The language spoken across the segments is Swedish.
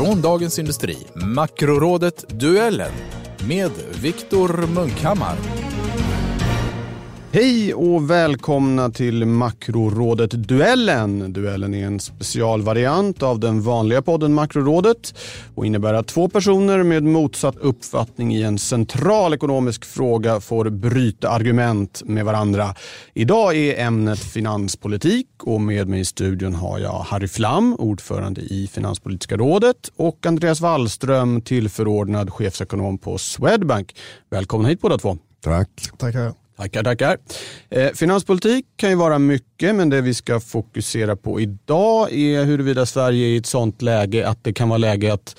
Från Dagens Industri, Makrorådet Duellen med Viktor Munkhammar. Hej och välkomna till Makrorådet Duellen. Duellen är en specialvariant av den vanliga podden Makrorådet och innebär att två personer med motsatt uppfattning i en central ekonomisk fråga får bryta argument med varandra. Idag är ämnet finanspolitik och med mig i studion har jag Harry Flam, ordförande i Finanspolitiska rådet och Andreas Wallström, tillförordnad chefsekonom på Swedbank. Välkomna hit båda två. Tack. Tackar. Tackar, tackar. Eh, finanspolitik kan ju vara mycket, men det vi ska fokusera på idag är huruvida Sverige är i ett sånt läge att det kan vara läge att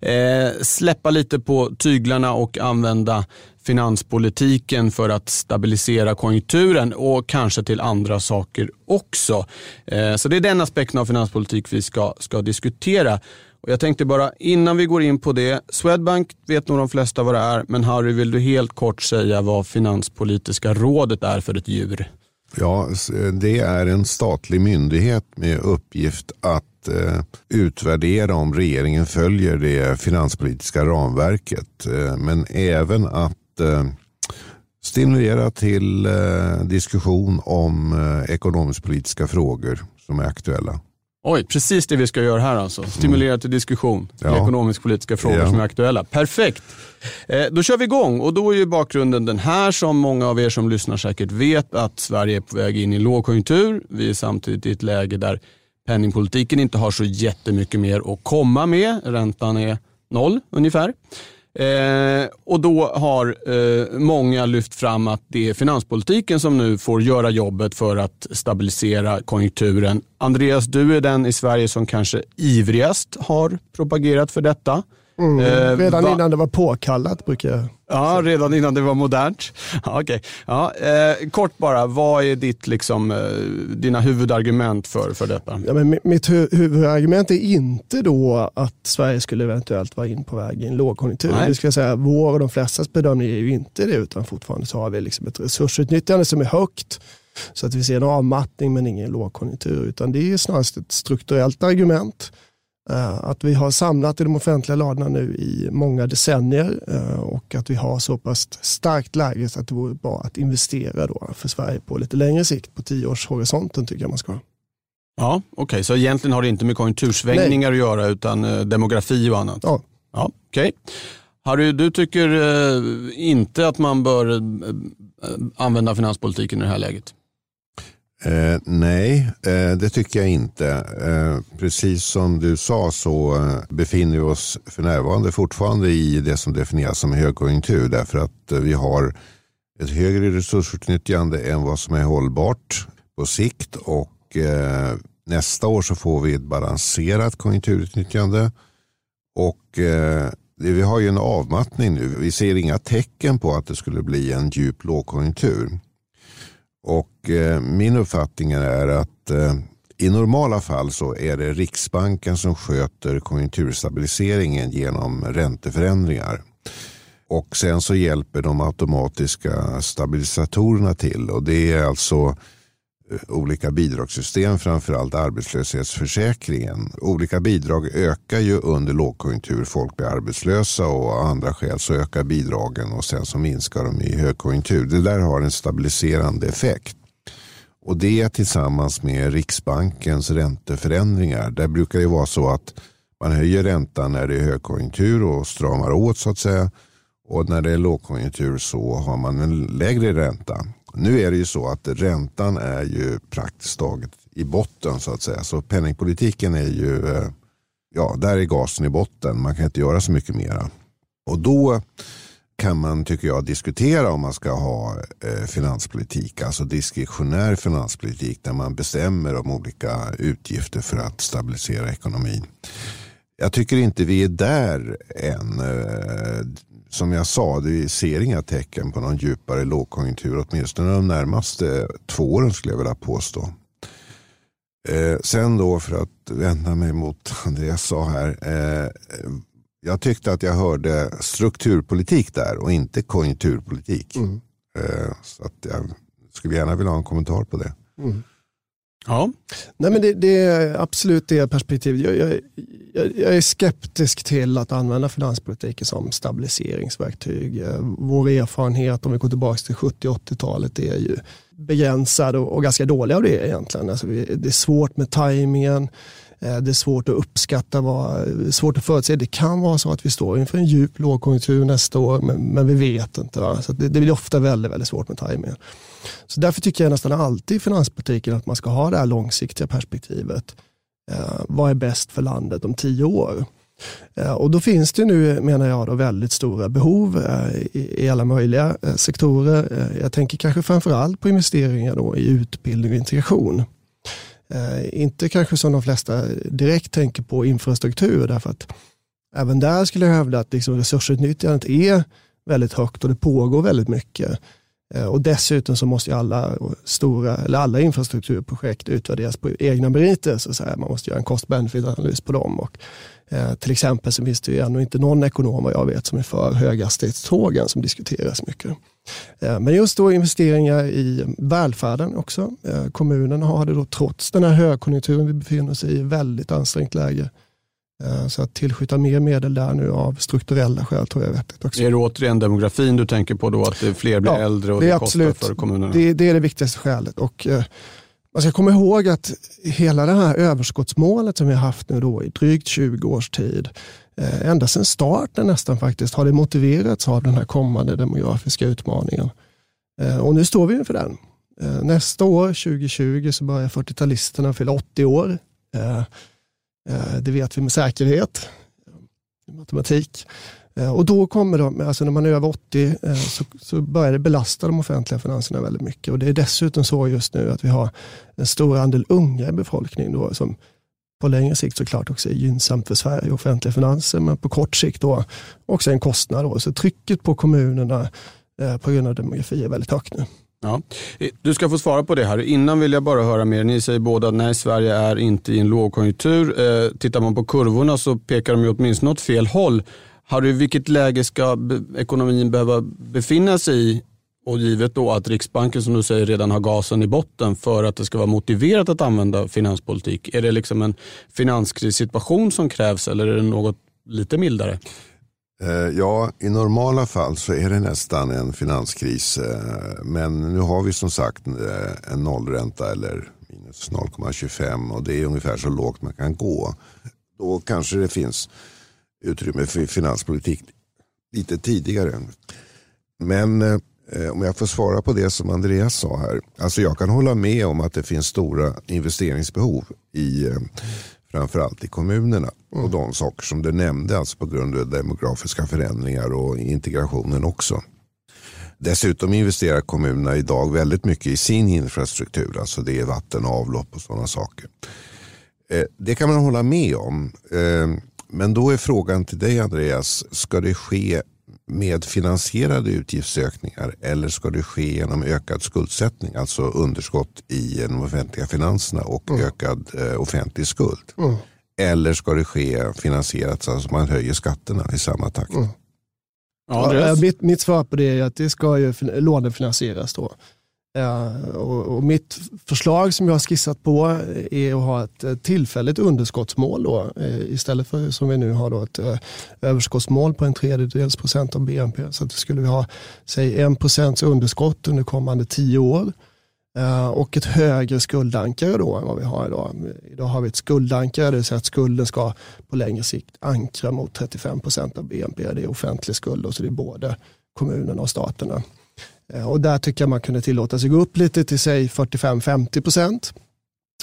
eh, släppa lite på tyglarna och använda finanspolitiken för att stabilisera konjunkturen och kanske till andra saker också. Eh, så det är den aspekten av finanspolitik vi ska, ska diskutera. Och jag tänkte bara innan vi går in på det, Swedbank vet nog de flesta vad det är, men Harry vill du helt kort säga vad Finanspolitiska rådet är för ett djur? Ja, eh, det är en statlig myndighet med uppgift att eh, utvärdera om regeringen följer det finanspolitiska ramverket. Eh, men även att eh, stimulera till eh, diskussion om eh, ekonomisk-politiska frågor som är aktuella. Oj, precis det vi ska göra här alltså. Stimulera till diskussion i Ja. ekonomisk-politiska frågor Ja. som är aktuella. Perfekt. Eh, då kör vi igång och då är ju bakgrunden den här som många av er som lyssnar säkert vet att Sverige är på väg in i lågkonjunktur. Vi är samtidigt i ett läge där penningpolitiken inte har så jättemycket mer att komma med. Räntan är noll ungefär. Eh, och då har eh, många lyft fram att det är finanspolitiken som nu får göra jobbet för att stabilisera konjunkturen. Andreas, du är den i Sverige som kanske ivrigast har propagerat för detta. Mm. Eh, Redan va- innan det var påkallat brukar jag. Ja, redan innan det var modernt. Ja, okay. ja, eh, kort bara, vad är ditt, liksom, eh, dina huvudargument för, för detta? Ja, men mi- mitt hu- huvudargument är inte då att Sverige skulle eventuellt vara in på väg i en lågkonjunktur. Nej. Det ska säga, vår och de flestas bedömning är ju inte det utan fortfarande så har vi liksom ett resursutnyttjande som är högt så att vi ser en avmattning men ingen lågkonjunktur utan det är snarast ett strukturellt argument. Eh, Att vi har samlat i de offentliga ladorna nu i många decennier eh, och att vi har så pass starkt läge så att det vore bra att investera då för Sverige på lite längre sikt, på tioårshorisonten tycker jag man ska. Ja, Okej, så egentligen har det inte med konjunktursvängningar att göra utan eh, demografi och annat? Ja. ja Okej. Harry, du tycker inte att man bör använda finanspolitiken i det här läget? Eh, nej, eh, det tycker jag inte. Eh, precis som du sa så eh, befinner vi oss för närvarande fortfarande i det som definieras som högkonjunktur därför att eh, vi har ett högre resursutnyttjande än vad som är hållbart på sikt och eh, nästa år så får vi ett balanserat konjunkturutnyttjande och eh, vi har ju en avmattning nu. Vi ser inga tecken på att det skulle bli en djup lågkonjunktur. Och eh, min uppfattning är att eh, i normala fall så är det Riksbanken som sköter konjunkturstabiliseringen genom ränteförändringar. Och sen så hjälper de automatiska stabilisatorerna till och det är alltså eh, olika bidragssystem, framförallt arbetslöshetsförsäkringen. Olika bidrag ökar ju under lågkonjunktur, folk blir arbetslösa och av andra skäl så ökar bidragen och sen så minskar de i högkonjunktur. Det där har en stabiliserande effekt. Och det tillsammans med Riksbankens ränteförändringar. Där brukar det vara så att man höjer räntan när det är högkonjunktur och stramar åt så att säga. Och när det är lågkonjunktur så har man en lägre ränta. Nu är det ju så att räntan är ju praktiskt taget i botten så att säga. Så penningpolitiken är ju, eh, ja där är gasen i botten. Man kan inte göra så mycket mera. Och då kan man, tycker jag, diskutera om man ska ha eh, finanspolitik, alltså diskretionär finanspolitik där man bestämmer om olika utgifter för att stabilisera ekonomin. Jag tycker inte vi är där än. Eh, som jag sa, vi ser inga tecken på någon djupare lågkonjunktur, åtminstone de närmaste två åren skulle jag vilja påstå. Eh, sen då för att vända mig mot det jag sa här. Eh, jag tyckte att jag hörde strukturpolitik där och inte konjunkturpolitik. Mm. Så att jag skulle gärna vilja ha en kommentar på det. Mm. Ja. Nej, men det, det, är absolut det perspektivet. Jag, jag, jag, är skeptisk till att använda finanspolitiken som stabiliseringsverktyg. Vår erfarenhet om vi går tillbaka till 70-80-talet är ju begränsad och, och, ganska dålig av det egentligen. Alltså, det är svårt med tajmingen. Eh, det är svårt att uppskatta, vad, svårt att förutse. Det kan vara så att vi står inför en djup lågkonjunktur nästa år, men, men vi vet inte. Va? Så det, det blir ofta väldigt, väldigt svårt med tajmingen. Så därför tycker jag nästan alltid i finanspolitiken att man ska ha det här långsiktiga perspektivet. Eh, vad är bäst för landet om tio år? Eh, och då finns det nu, menar jag, då, väldigt stora behov eh, i, i alla möjliga eh, sektorer. Eh, jag tänker kanske framförallt på investeringar då i utbildning och integration. Eh, inte kanske som de flesta direkt tänker på infrastruktur, därför att även där skulle jag hävda att liksom resursutnyttjandet är väldigt högt och det pågår väldigt mycket. Eh, och dessutom så måste alla, stora, eller alla infrastrukturprojekt utvärderas på egna meriter. Så så Man måste göra en cost-benefit-analys på dem. Och, eh, till exempel så finns det ju ännu inte någon ekonom vad jag vet som är för höghastighetstågen som diskuteras mycket. Eh, men just då investeringar i välfärden också. Eh, kommunen har det då trots den här högkonjunkturen vi befinner oss i väldigt ansträngt läge. Eh, så att tillskjuta mer medel där nu av strukturella skäl tror jag är vettigt också. Är det återigen demografin du tänker på då? Att fler blir ja, äldre och det, det kostar absolut. för kommunerna? Det, det, är det viktigaste skälet. Och, Alltså, man ska komma ihåg att hela det här överskottsmålet som vi har haft nu då i drygt 20 års tid, eh, ända sedan starten nästan faktiskt, har det motiverats av den här kommande demografiska utmaningen. Eh, och nu står vi inför den. Eh, nästa år, 2020, så börjar 40-talisterna fylla 80 år. Det vet vi med säkerhet i matematik. Eh, och då kommer de, alltså när man är över 80 eh, så, så börjar det belasta de offentliga finanserna väldigt mycket. Och det är dessutom så just nu att vi har en stor andel unga i befolkningen då, som på längre sikt såklart också är gynnsamt för Sverige och offentliga finanser, men på kort sikt då också en kostnad. Då. Så trycket på kommunerna eh, på grund av demografi är väldigt högt nu. Ja. Du ska få svara på det här. Innan vill jag bara höra mer. Ni säger båda att nej, Sverige är inte i en lågkonjunktur. Eh, tittar man på kurvorna så pekar de ju åtminstone åt fel håll. Harry, vilket läge ska ekonomin behöva befinna sig i? Och givet då att Riksbanken som du säger redan har gasen i botten för att det ska vara motiverat att använda finanspolitik. Är det liksom en finanskrissituation som krävs eller är det något lite mildare? Eh, ja, i normala fall så är det nästan en finanskris. Eh, men nu har vi som sagt eh, en nollränta eller minus 0,25 och det är ungefär så lågt man kan gå. Då kanske det finns utrymme för finanspolitik lite tidigare. Men eh, om jag får svara på det som Andreas sa här. Alltså jag kan hålla med om att det finns stora investeringsbehov i eh, framförallt i kommunerna. Mm. Och de saker som du nämnde, alltså på grund av demografiska förändringar och integrationen också. Dessutom investerar kommunerna idag väldigt mycket i sin infrastruktur, alltså det är vatten och avlopp och sådana saker. Eh, det kan man hålla med om. Eh, men då är frågan till dig Andreas, ska det ske med finansierade utgiftsökningar eller ska det ske genom ökad skuldsättning, alltså underskott i de offentliga finanserna och mm. ökad eh, offentlig skuld? Mm. Eller ska det ske finansierat så att man höjer skatterna i samma takt? Mm. Ja, mitt, mitt svar på det är att det ska ju lånefinansieras då. Eh, och, mitt förslag som jag har skissat på är att ha ett eh, tillfälligt underskottsmål då, eh, istället för som vi nu har då ett överskottsmål på en tredjedels procent av BNP. Så att skulle vi ha säg en procents underskott under kommande tio år och ett högre skuldankare då än vad vi har idag. Idag har vi ett skuldankare, det vill säga att skulden ska på längre sikt ankra mot 35 procent av BNP. Det är offentlig skuld och så det är både kommunerna och staterna. Eh, och där tycker jag man kunde tillåta sig gå upp lite till säg 45-50 procent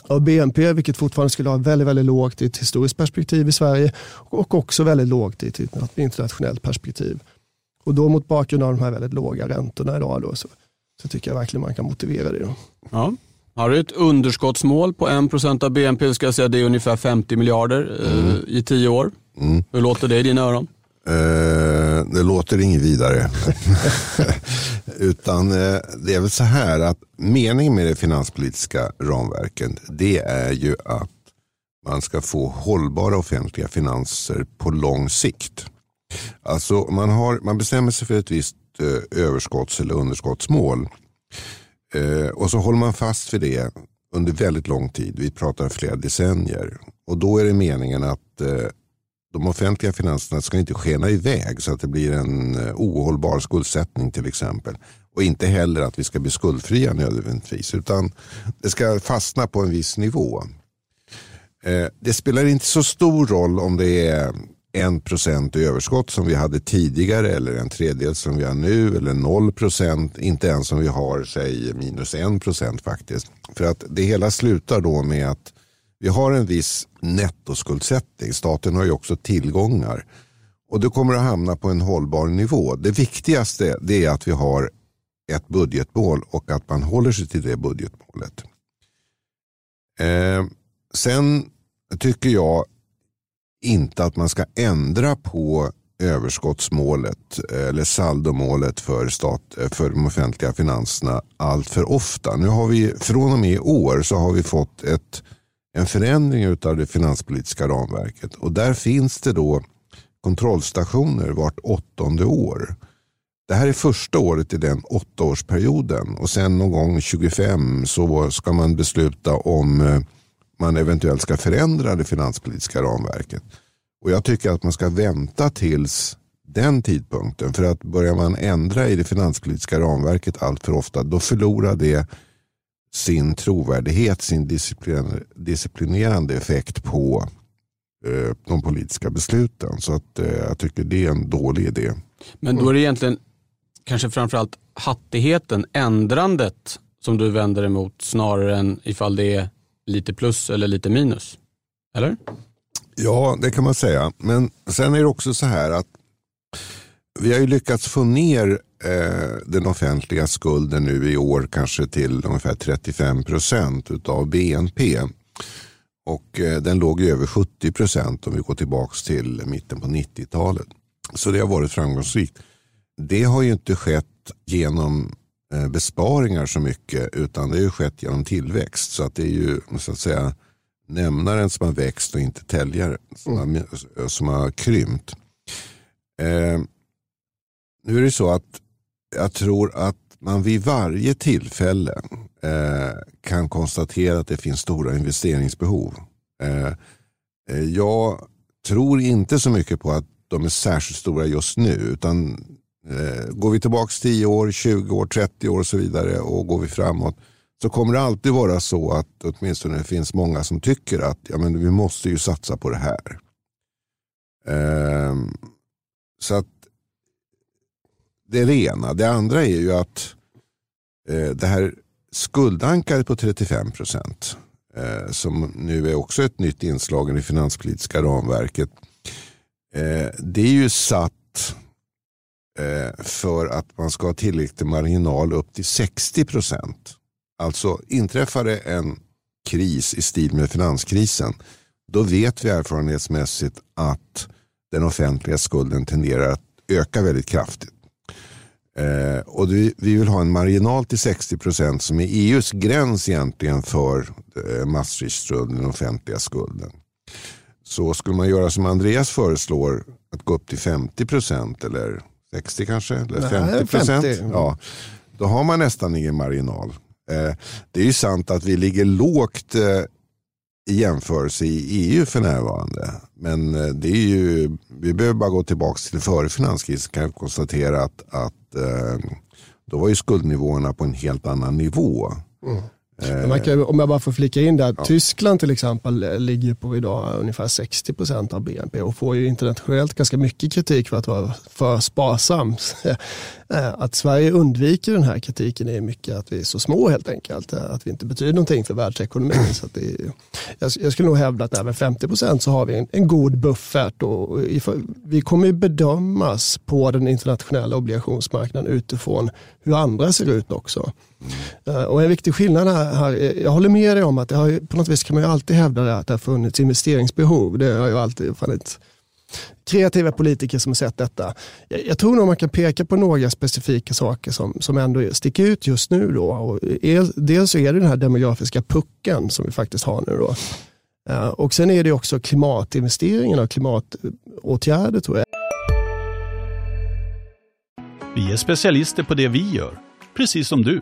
av BNP, vilket fortfarande skulle ha väldigt, väldigt lågt i ett historiskt perspektiv i Sverige och också väldigt lågt i ett internationellt perspektiv. Och då mot bakgrund av de här väldigt låga räntorna idag då, så, så tycker jag verkligen man kan motivera det. Då. Ja. Har du ett underskottsmål på 1% av BNP, ska jag säga, det är ungefär 50 miljarder eh, mm. i tio år. Mm. Hur låter det i dina öron? Eh, det låter inget vidare. Utan eh, det är väl så här att meningen med det finanspolitiska ramverket det är ju att man ska få hållbara offentliga finanser på lång sikt. Alltså man, har, man bestämmer sig för ett visst eh, överskotts eller underskottsmål. Eh, och så håller man fast vid det under väldigt lång tid. Vi pratar flera decennier. Och då är det meningen att de offentliga finanserna ska inte skena iväg så att det blir en eh, ohållbar skuldsättning till exempel. Och inte heller att vi ska bli skuldfria nödvändigtvis. Utan det ska fastna på en viss nivå. Eh, det spelar inte så stor roll om det är en procent i överskott som vi hade tidigare eller en tredjedel som vi har nu eller noll procent. Inte ens som vi har säg minus en procent faktiskt. För att det hela slutar då med att vi har en viss nettoskuldsättning. Staten har ju också tillgångar. Och det kommer att hamna på en hållbar nivå. Det viktigaste det är att vi har ett budgetmål och att man håller sig till det budgetmålet. Eh, sen tycker jag inte att man ska ändra på överskottsmålet eh, eller saldomålet för, stat, eh, för de offentliga finanserna allt för ofta. Nu har vi, från och med i år så har vi fått ett, en förändring av det finanspolitiska ramverket och där finns det då kontrollstationer vart åttonde år. Det här är första året i den åttaårsperioden och sen någon gång 25 så ska man besluta om eh, man eventuellt ska förändra det finanspolitiska ramverket. Och Jag tycker att man ska vänta tills den tidpunkten. För att börjar man ändra i det finanspolitiska ramverket allt för ofta då förlorar det sin trovärdighet, sin disciplinerande effekt på eh, de politiska besluten. Så att, eh, jag tycker det är en dålig idé. Men då är det egentligen kanske framförallt hattigheten, ändrandet som du vänder emot snarare än ifall det är lite plus eller lite minus? Eller? Ja, det kan man säga. Men sen är det också så här att vi har ju lyckats få ner eh, den offentliga skulden nu i år kanske till ungefär 35 procent av BNP. Och eh, den låg ju över 70 procent om vi går tillbaka till mitten på 90-talet. Så det har varit framgångsrikt. Det har ju inte skett genom Eh, besparingar så mycket utan det har ju skett genom tillväxt. Så att det är ju så att säga nämnaren som har växt och inte täljaren som, mm. har, som har krympt. Eh, nu är det så att jag tror att man vid varje tillfälle eh, kan konstatera att det finns stora investeringsbehov. Eh, eh, jag tror inte så mycket på att de är särskilt stora just nu utan Eh, går vi tillbaka 10 år, 20 år, 30 år och så vidare och går vi framåt så kommer det alltid vara så att åtminstone det finns många som tycker att ja, men vi måste ju satsa på det här. Ehm, så att det är det ena. Det andra är ju att eh, det här skuldankaret på 35 procent eh, som nu är också ett nytt inslag i det finanspolitiska ramverket. Eh, det är ju satt Eh, för att man ska ha tillräcklig marginal upp till 60 procent. Alltså inträffar det en kris i stil med finanskrisen då vet vi erfarenhetsmässigt att den offentliga skulden tenderar att öka väldigt kraftigt. Eh, och vi, vill ha en marginal till 60 procent som är EUs gräns egentligen för eh, Maastrichtström, den offentliga skulden. Så skulle man göra som Andreas föreslår, att gå upp till 50 procent eller 60 kanske, eller 50 procent. Ja, då har man nästan ingen marginal. Eh, det är ju sant att vi ligger lågt eh, i jämförelse i EU för närvarande. Men eh, det är ju, vi behöver bara gå tillbaka till före finanskrisen kan vi konstatera att, att eh, då var ju skuldnivåerna på en helt annan nivå. Mm. Kan, om jag bara får flika in där, ja. Tyskland till exempel ligger på idag ungefär 60 procent av BNP och får ju internationellt ganska mycket kritik för att vara för sparsam. Eh, att Sverige undviker den här kritiken är mycket att vi är så små helt enkelt, eh, att vi inte betyder någonting för världsekonomin. Så det är, jag, skulle nog hävda att även 50 procent så har vi en, en god buffert och vi kommer bedömas på den internationella obligationsmarknaden utifrån hur andra ser ut också. Mm. Och en viktig skillnad här, jag håller med dig om att det har, på något vis kan man ju alltid hävda det att det har funnits investeringsbehov. Det har ju alltid funnits kreativa politiker som har sett detta. Jag, jag tror nog man kan peka på några specifika saker som, som ändå sticker ut just nu. Då. Och dels är det den här demografiska pucken som vi faktiskt har nu. Då. Eh, och sen är det också klimatinvesteringarna och klimatåtgärder tror jag. Vi är specialister på det vi gör, precis som du.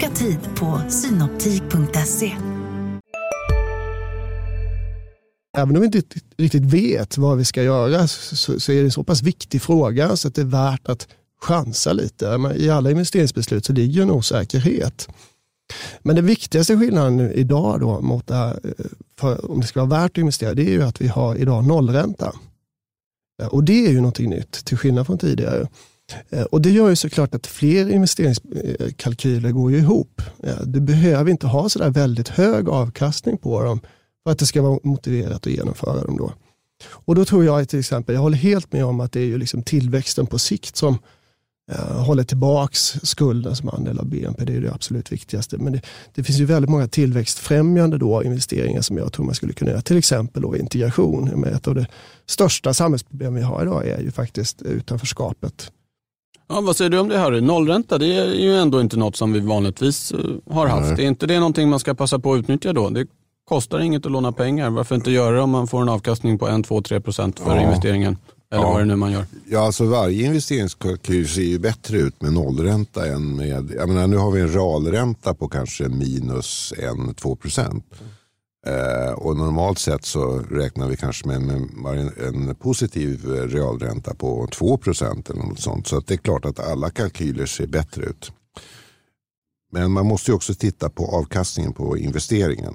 Boka tid på synoptik.se. Även om vi inte riktigt vet vad vi ska göra så, så är det en så pass viktig fråga så att det är värt att chansa lite. I alla investeringsbeslut så ligger en osäkerhet. Men den viktigaste skillnaden idag då mot det här, eh, för om det ska vara värt att investera, det är ju att vi har idag nollränta. Och det är ju någonting nytt till skillnad från tidigare. Eh, och Det gör ju såklart att fler investeringskalkyler går ju ihop. Eh, du behöver inte ha sådär väldigt hög avkastning på dem för att det ska vara motiverat att genomföra dem. Då. Och då tror jag till exempel, jag håller helt med om att det är ju liksom tillväxten på sikt som eh, håller tillbaks skulden som andel av BNP. Det är det absolut viktigaste. Men det, det, finns ju väldigt många tillväxtfrämjande då, investeringar som jag tror man skulle kunna göra. Till exempel då integration. Ett av de största samhällsproblem vi har idag är ju faktiskt utanförskapet. Ja, vad säger du om det Harry? Nollränta det är ju ändå inte något som vi vanligtvis eh, har haft. Nej. Är inte det någonting man ska passa på att utnyttja då? Det kostar inget att låna pengar. Varför inte göra det om man får en avkastning på 1, 2, 3 procent för ja. investeringen? Eller ja. vad det nu man gör. Ja, alltså varje investeringskalkyl ser ju bättre ut med nollränta än med, jag menar nu har vi en realränta på kanske minus 1-2 procent. Eh, och normalt sett så räknar vi kanske med, med en positiv realränta på 2 procent eller något sånt. Så att det är klart att alla kalkyler ser bättre ut. Men man måste ju också titta på avkastningen på investeringen.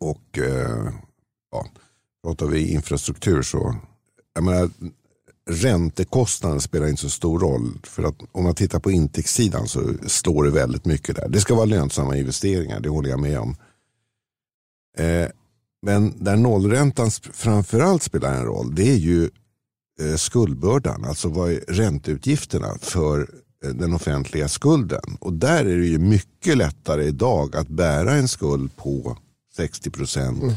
Och eh, ja, pratar vi infrastruktur så, jag menar, räntekostnaden spelar inte så stor roll. För att om man tittar på intäktssidan så slår det väldigt mycket där. Det ska vara lönsamma investeringar, det håller jag med om. Eh, men där nollräntan framförallt spelar en roll, det är ju eh, skuldbördan. Alltså vad är ränteutgifterna för eh, den offentliga skulden. Och där är det ju mycket lättare idag att bära en skuld på 60 procent mm.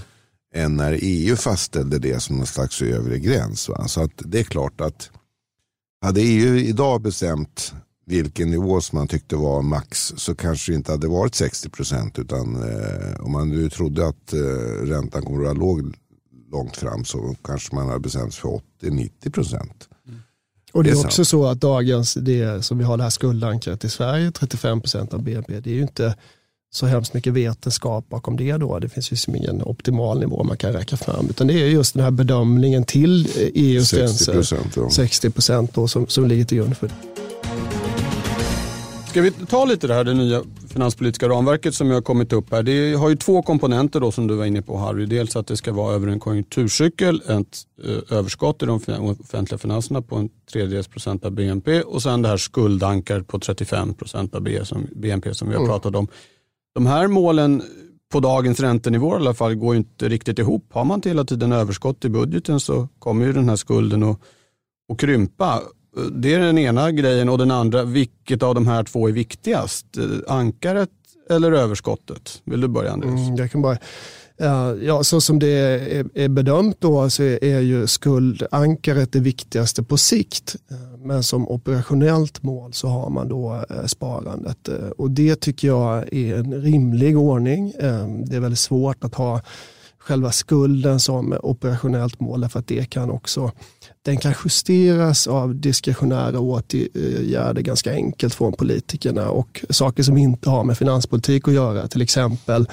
än när EU fastställde det som någon slags övre gräns. Va? Så att det är klart att hade EU idag bestämt vilken nivå som man tyckte var max så kanske det inte hade varit 60 procent. Utan eh, om man nu trodde att eh, räntan kommer att vara låg långt fram så kanske man hade bestämt sig för 80-90 procent. Mm. Och det är, det är också sant. så att dagens, det som vi har det här skuldankret i Sverige, 35 procent av BNP, det är ju inte så hemskt mycket vetenskap bakom det då. Det finns ju ingen optimal nivå man kan räkna fram. Utan det är just den här bedömningen till EUs 60 gränser. 60 procent som, som ligger till grund för det. Ska vi ta lite det här det nya finanspolitiska ramverket som har kommit upp här. Det har ju två komponenter då som du var inne på Harry. Dels att det ska vara över en konjunkturcykel, ett eh, överskott i de offentliga finanserna på en tredjedels procent av BNP och sen det här skuldankaret på 35 procent av BNP som vi har mm. pratat om. De här målen på dagens räntenivå i alla fall går inte riktigt ihop. Har man hela tiden överskott i budgeten så kommer ju den här skulden att, att krympa. Det är den ena grejen och den andra, vilket av de här två är viktigast? Ankaret eller överskottet? Vill du börja Andreas? Mm, jag kan bara eh, Ja, så som det är bedömt då så är ju skuldankaret det viktigaste på sikt. Eh, men som operationellt mål så har man då eh, sparandet. Och det tycker jag är en rimlig ordning. Det är väldigt svårt att ha själva skulden som operationellt mål för att det kan också den kan justeras av diskretionära åtgärder ganska enkelt från politikerna och saker som inte har med finanspolitik att göra. Till exempel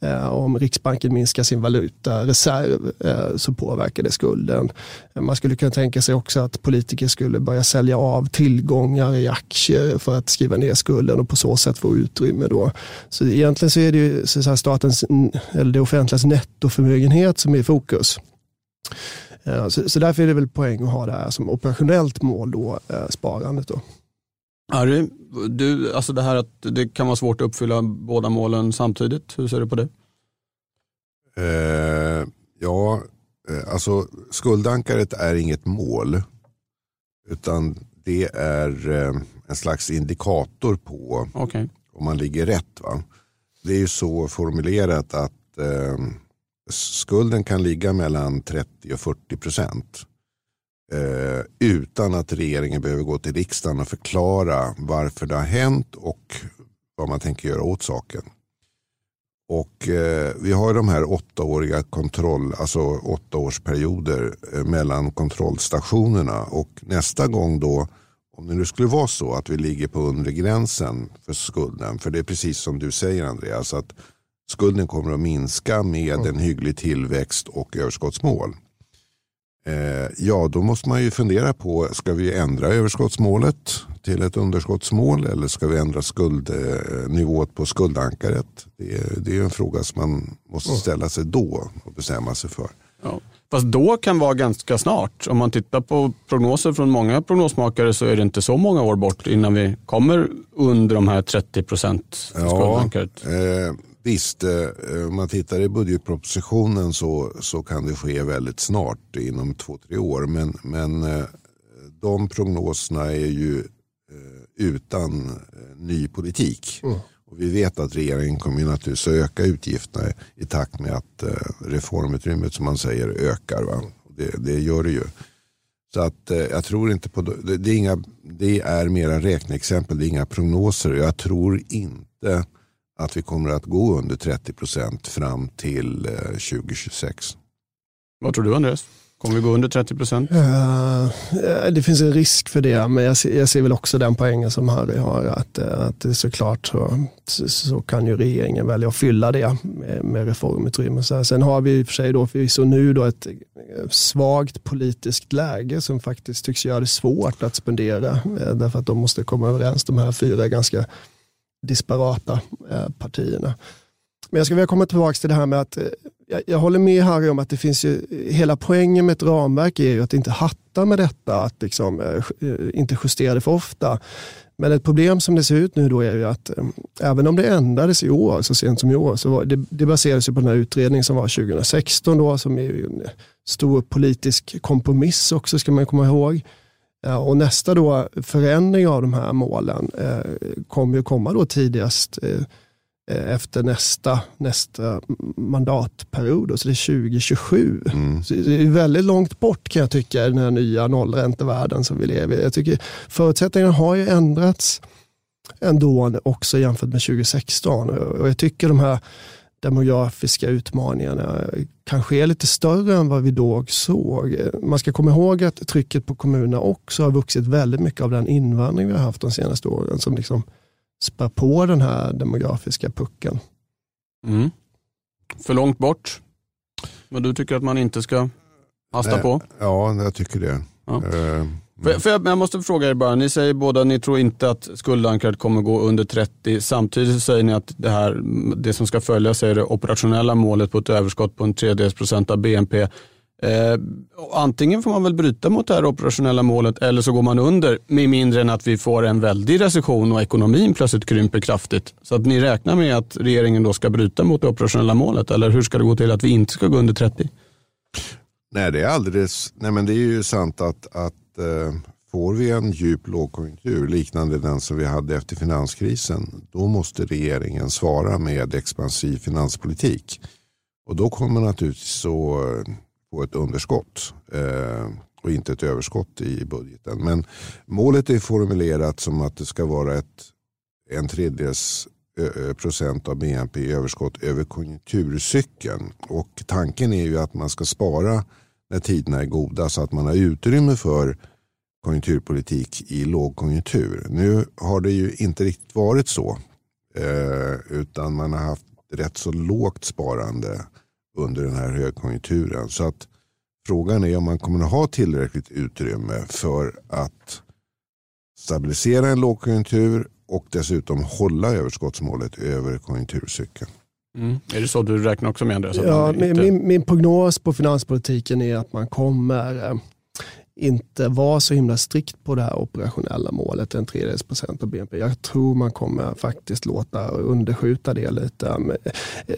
eh, om Riksbanken minskar sin valutareserv eh, så påverkar det skulden. Man skulle kunna tänka sig också att politiker skulle börja sälja av tillgångar i aktier för att skriva ner skulden och på så sätt få utrymme. Då. Så egentligen så är det ju så statens, eller det offentligas nettoförmögenhet som är i fokus. Eh, så, så därför är det väl poäng att ha det här som operationellt mål, då, eh, sparandet. Då. Harry, du, alltså det här att det kan vara svårt att uppfylla båda målen samtidigt, hur ser du på det? Eh, ja, eh, alltså skuldankaret är inget mål. Utan det är eh, en slags indikator på okay. om man ligger rätt. Va? Det är ju så formulerat att eh, skulden kan ligga mellan 30 och 40 procent. Eh, utan att regeringen behöver gå till riksdagen och förklara varför det har hänt och vad man tänker göra åt saken. Och eh, vi har de här åttaåriga kontroll, alltså åttaårsperioder eh, mellan kontrollstationerna och nästa gång då om det nu skulle vara så att vi ligger på undre gränsen för skulden, för det är precis som du säger Andreas, att skulden kommer att minska med en hygglig tillväxt och överskottsmål. Eh, ja, då måste man ju fundera på, ska vi ändra överskottsmålet till ett underskottsmål eller ska vi ändra skuldnivån på skuldankaret? Det är, det är en fråga som man måste ställa sig då och bestämma sig för. Ja. Fast då kan vara ganska snart. Om man tittar på prognoser från många prognosmakare så är det inte så många år bort innan vi kommer under de här 30 procent. Ja, eh, Visst, eh, om man tittar i budgetpropositionen så, så kan det ske väldigt snart, inom två, tre år. Men, men eh, de prognoserna är ju eh, utan ny politik. Mm. Och vi vet att regeringen kommer naturligtvis att öka utgifterna i takt med att reformutrymmet som man säger ökar. Va? Det, det gör det ju. Så att jag tror inte på det. Det är, inga, det är mera räkneexempel, det är inga prognoser. Jag tror inte att vi kommer att gå under 30 procent fram till 2026. Eh, Vad tror du Andreas? Kommer vi gå under 30 procent? Uh, det finns en risk för det, men jag ser, jag ser väl också den poängen som Harry har. Att, att såklart så, så kan ju regeringen välja att fylla det med, med reformutrymme. Så sen har vi i och för sig då förvisso nu då ett svagt politiskt läge som faktiskt tycks göra det svårt att spendera. Därför att de måste komma överens, de här fyra ganska disparata eh, partierna. Men jag skulle vilja komma tillbaka till det här med att eh, jag, jag, håller med Harry om att det finns ju, eh, hela poängen med ett ramverk är ju att inte hatta med detta, att liksom, eh, inte justera det för ofta. Men ett problem som det ser ut nu då är ju att även om det ändrades i år, så sent som i år, så var, det, det baserades på den här utredningen som var 2016 då, som är en stor politisk kompromiss också ska man komma ihåg. Och nästa då förändring av de här målen eh, kommer ju komma då tidigast eh, efter nästa, nästa mandatperiod, så det är 2027. Mm. Så det är väldigt långt bort kan jag tycka i den här nya nollräntevärlden som vi lever i. Jag tycker förutsättningarna har ju ändrats ändå också jämfört med 2016 och jag tycker de här demografiska utmaningarna kanske är lite större än vad vi då såg. Man ska komma ihåg att trycket på kommunerna också har vuxit väldigt mycket av den invandring vi har haft de senaste åren som liksom spär på den här demografiska pucken. Mm. För långt bort? Men du tycker att man inte ska hasta på? Ja, jag tycker det. Ja. För, för jag, jag, måste fråga er bara, ni säger båda att ni tror inte att skuldankaret kommer gå under 30. Samtidigt säger ni att det, här, det som ska följas är det operationella målet på ett överskott på en tredjedels procent av BNP. Eh, antingen får man väl bryta mot det här operationella målet eller så går man under med mindre än att vi får en väldig recession och ekonomin plötsligt krymper kraftigt. Så att ni räknar med att regeringen då ska bryta mot det operationella målet eller hur ska det gå till att vi inte ska gå under 30? Nej, det är alldeles, nej men det är ju sant att, att eh, får vi en djup lågkonjunktur liknande den som vi hade efter finanskrisen då måste regeringen svara med expansiv finanspolitik. Och då kommer man naturligtvis att eh, få ett underskott eh, och inte ett överskott i budgeten. Men målet är formulerat som att det ska vara ett, en tredjedels eh, eh, procent av BNP i överskott över konjunkturcykeln. Och tanken är ju att man ska spara när tiderna är goda så att man har utrymme för konjunkturpolitik i lågkonjunktur. Nu har det ju inte riktigt varit så. Eh, utan man har haft rätt så lågt sparande under den här högkonjunkturen. Så att frågan är om man kommer att ha tillräckligt utrymme för att stabilisera en lågkonjunktur och dessutom hålla överskottsmålet över konjunkturcykeln. Mm. Är det så du räknar också med Andreas? Ja, min, min, min, prognos på finanspolitiken är att man kommer eh, inte vara så himla strikt på det här operationella målet, en tredjedels procent av BNP. Jag tror man kommer faktiskt låta underskjuta det lite. Eh,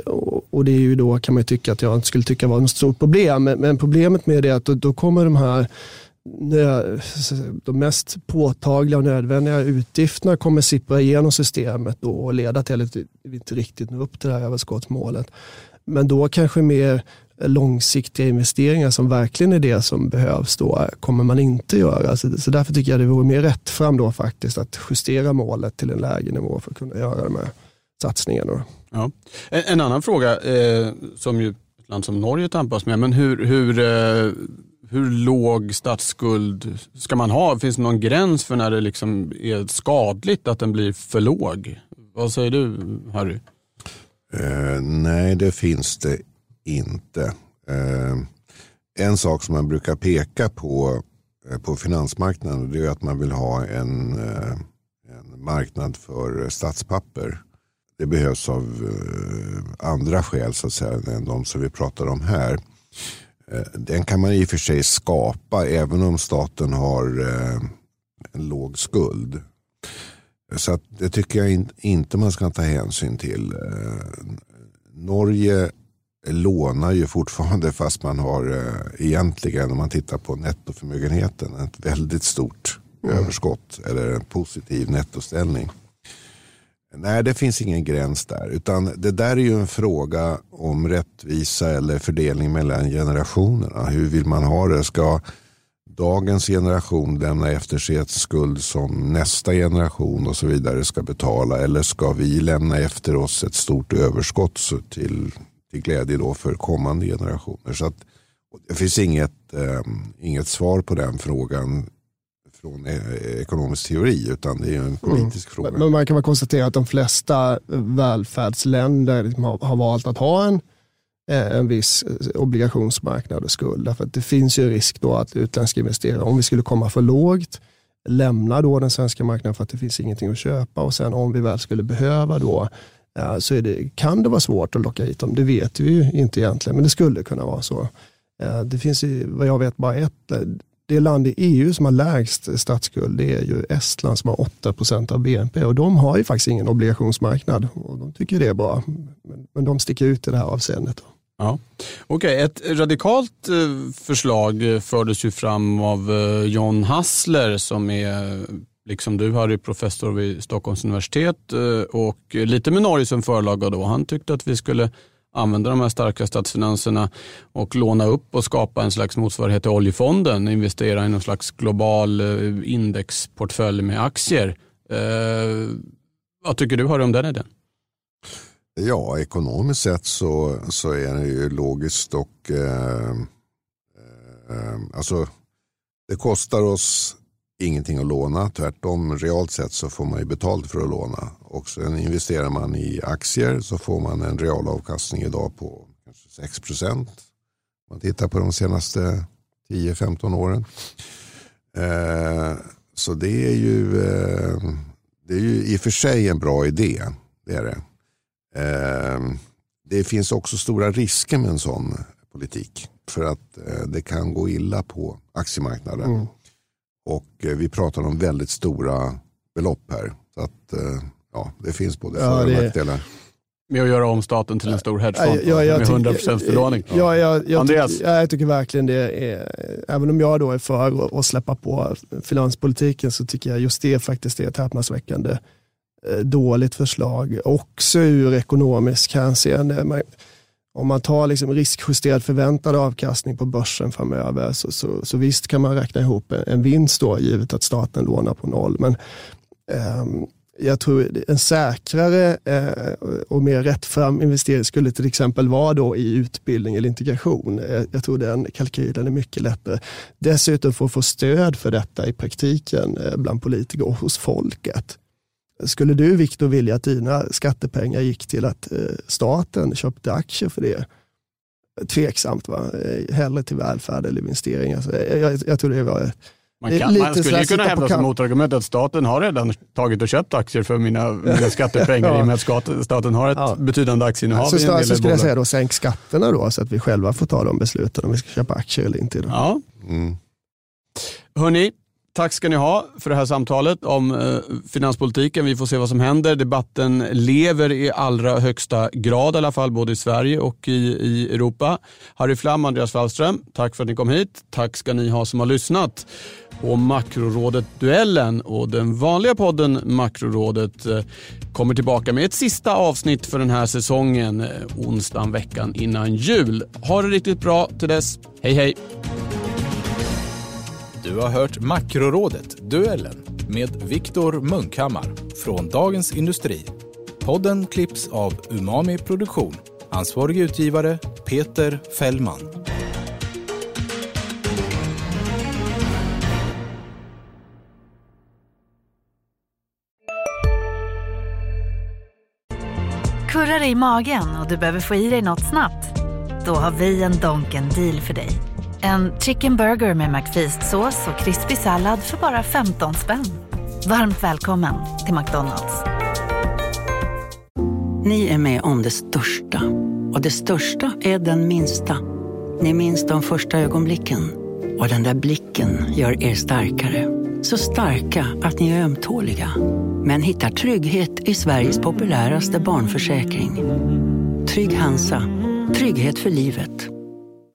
och det är ju då kan man tycka att jag inte skulle tycka var ett stort problem. Men problemet med det är att då kommer de här de mest påtagliga och nödvändiga utgifterna kommer sippra igenom systemet och leda till att vi inte riktigt når upp till det här överskottsmålet. Men då kanske mer långsiktiga investeringar som verkligen är det som behövs då kommer man inte göra. Så, så därför tycker jag det vore mer rätt fram då faktiskt att justera målet till en lägre nivå för att kunna göra de här satsningarna. Ja. En, en annan fråga eh, som ju ett land som Norge tampas med, men hur, hur eh, hur låg statsskuld ska man ha? Finns det någon gräns för när det liksom är skadligt att den blir för låg? Vad säger du Harry? Eh, nej, det finns det inte. Eh, en sak som man brukar peka på eh, på finansmarknaden det är att man vill ha en, eh, en marknad för statspapper. Det behövs av eh, andra skäl så att säga än de som vi pratar om här. Eh, den kan man i och för sig skapa även om staten har eh, en låg skuld. Så att det tycker jag inte man ska ta hänsyn till. Eh, Norge lånar ju fortfarande fast man har egentligen om man tittar på nettoförmögenheten ett väldigt stort mm. överskott eller en positiv nettoställning. Nej, det finns ingen gräns där. Utan det där är ju en fråga om rättvisa eller fördelning mellan generationerna. Hur vill man ha det? Ska dagens generation lämna efter sig ett skuld som nästa generation och så vidare ska betala? Eller ska vi lämna efter oss ett stort överskott till, till glädje då för kommande generationer? Så att, det finns inget, eh, inget svar på den frågan från eh, ekonomisk teori utan det är en politisk mm. fråga. Men man kan väl konstatera att de flesta välfärdsländer har, valt att ha en, eh, en viss eh, obligationsmarknad och skuld. Därför att det finns ju risk då att utländska investerare, om vi skulle komma för lågt, lämnar då den svenska marknaden för att det finns ingenting att köpa och sen om vi väl skulle behöva då så det, kan det vara svårt att locka hit dem. Det vet vi ju inte egentligen, men det skulle kunna vara så. Det finns vad jag vet bara ett det land i EU som har lägst statsskuld det är ju Estland som har 8% av BNP och de har ju faktiskt ingen obligationsmarknad och de tycker det är bra. Men de sticker ut i det här avseendet. Ja. Okej, okay. ett radikalt eh, förslag fördes ju fram av eh, John Hassler som är liksom du Harry, professor vid Stockholms universitet eh, och lite med Norge som förlaga då. Han tyckte att vi skulle använda de här starka statsfinanserna och låna upp och skapa en slags motsvarighet till oljefonden, investera i någon slags global eh, indexportfölj med aktier. Eh, vad tycker du har om den idén? Ja, ekonomiskt sett så, så är det ju logiskt och eh, eh, alltså det kostar oss ingenting att låna. Tvärtom, realt sett så får man ju betalt för att låna. Och sen investerar man i aktier så får man en realavkastning idag på kanske 6 procent. Om man tittar på de senaste 10-15 åren. Eh, så det är, ju, eh, det är ju i och för sig en bra idé. Det, är det. Eh, det finns också stora risker med en sån politik. För att eh, det kan gå illa på aktiemarknaden. Mm. Och eh, vi pratar om väldigt stora belopp här. Så att, eh, ja, det finns både för och nackdelar. Med att göra om staten till en stor hedgefond ja, ja, med 100 procents belåning. Ja, ja, jag, Andreas? Tycker, jag tycker verkligen det är, även om jag då är för att släppa på finanspolitiken så tycker jag just det faktiskt är ett häpnadsväckande eh, dåligt förslag. Också ur ekonomisk hänseende om man tar liksom riskjusterad förväntad avkastning på börsen framöver så, så, så visst kan man räkna ihop en, en vinst då givet att staten lånar på noll. Men eh, jag tror en säkrare eh, och mer rättfram investering skulle till exempel vara då i utbildning eller integration. Eh, jag tror den kalkylen är mycket lättare. Dessutom får få stöd för detta i praktiken eh, bland politiker och hos folket. Skulle du Viktor vilja att dina skattepengar gick till att eh, staten köpte aktier för det? Tveksamt va? Eh, hellre till välfärd eller investeringar. Jag, jag, jag tror det var Man, kan, lite man skulle ju kunna hävda som motargument att staten har redan tagit och köpt aktier för mina, mina skattepengar Ja. i och med att staten har ett Ja. betydande aktieinnehav Så del så skulle jag säga då, sänk skatterna då så att vi själva får ta de besluten om vi ska köpa aktier eller inte. Då. Ja. Mm. Hörni, tack ska ni ha för det här samtalet om eh, finanspolitiken. Vi får se vad som händer. Debatten lever i allra högsta grad i alla fall, både i Sverige och i, i Europa. Harry Flam, och Andreas Wallström, tack för att ni kom hit. Tack ska ni ha som har lyssnat på Makrorådet-duellen och den vanliga podden Makrorådet eh, kommer tillbaka med ett sista avsnitt för den här säsongen eh, onsdagen veckan innan jul. Ha det riktigt bra till dess. Hej hej! Du har hört Makrorådet, duellen med Viktor Munkhammar från Dagens Industri. Podden klipps av Umami Produktion. Ansvarig utgivare Peter Fällman. Kurrar det i magen och du behöver få i dig något snabbt? Då har vi en Donken deal för dig. En chicken burger med McFeast-sås och krispig sallad för bara 15 spänn. Varmt välkommen till McDonalds. Ni är med om det största. Och det största är den minsta. Ni minns de första ögonblicken. Och den där blicken gör er starkare. Så starka att ni är ömtåliga. Men hittar trygghet i Sveriges populäraste barnförsäkring. Trygg Hansa. Trygghet för livet.